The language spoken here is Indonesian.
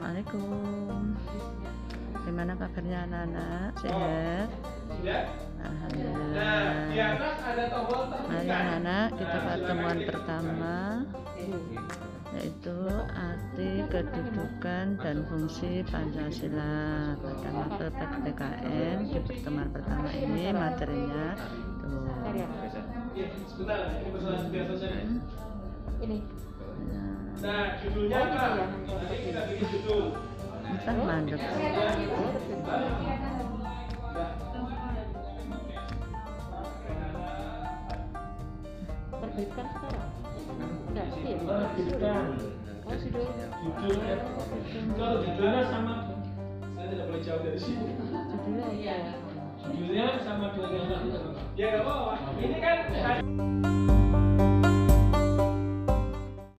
Assalamualaikum. Gimana kabarnya anak-anak? Sehat? Alhamdulillah. Mari anak-anak kita pertemuan pertama yaitu arti kedudukan dan fungsi Pancasila pada mapel PKN di pertemuan pertama ini materinya tuh ini Nah, judulnya apa? Entah mandek terbitkan sekarang enggak sih Terbitkan. oh sudah Judulnya. Kalau judulnya sama, saya tidak boleh jauh dari sini. judulnya ya Judulnya sama dengan Ya nggak apa-apa. Ini kan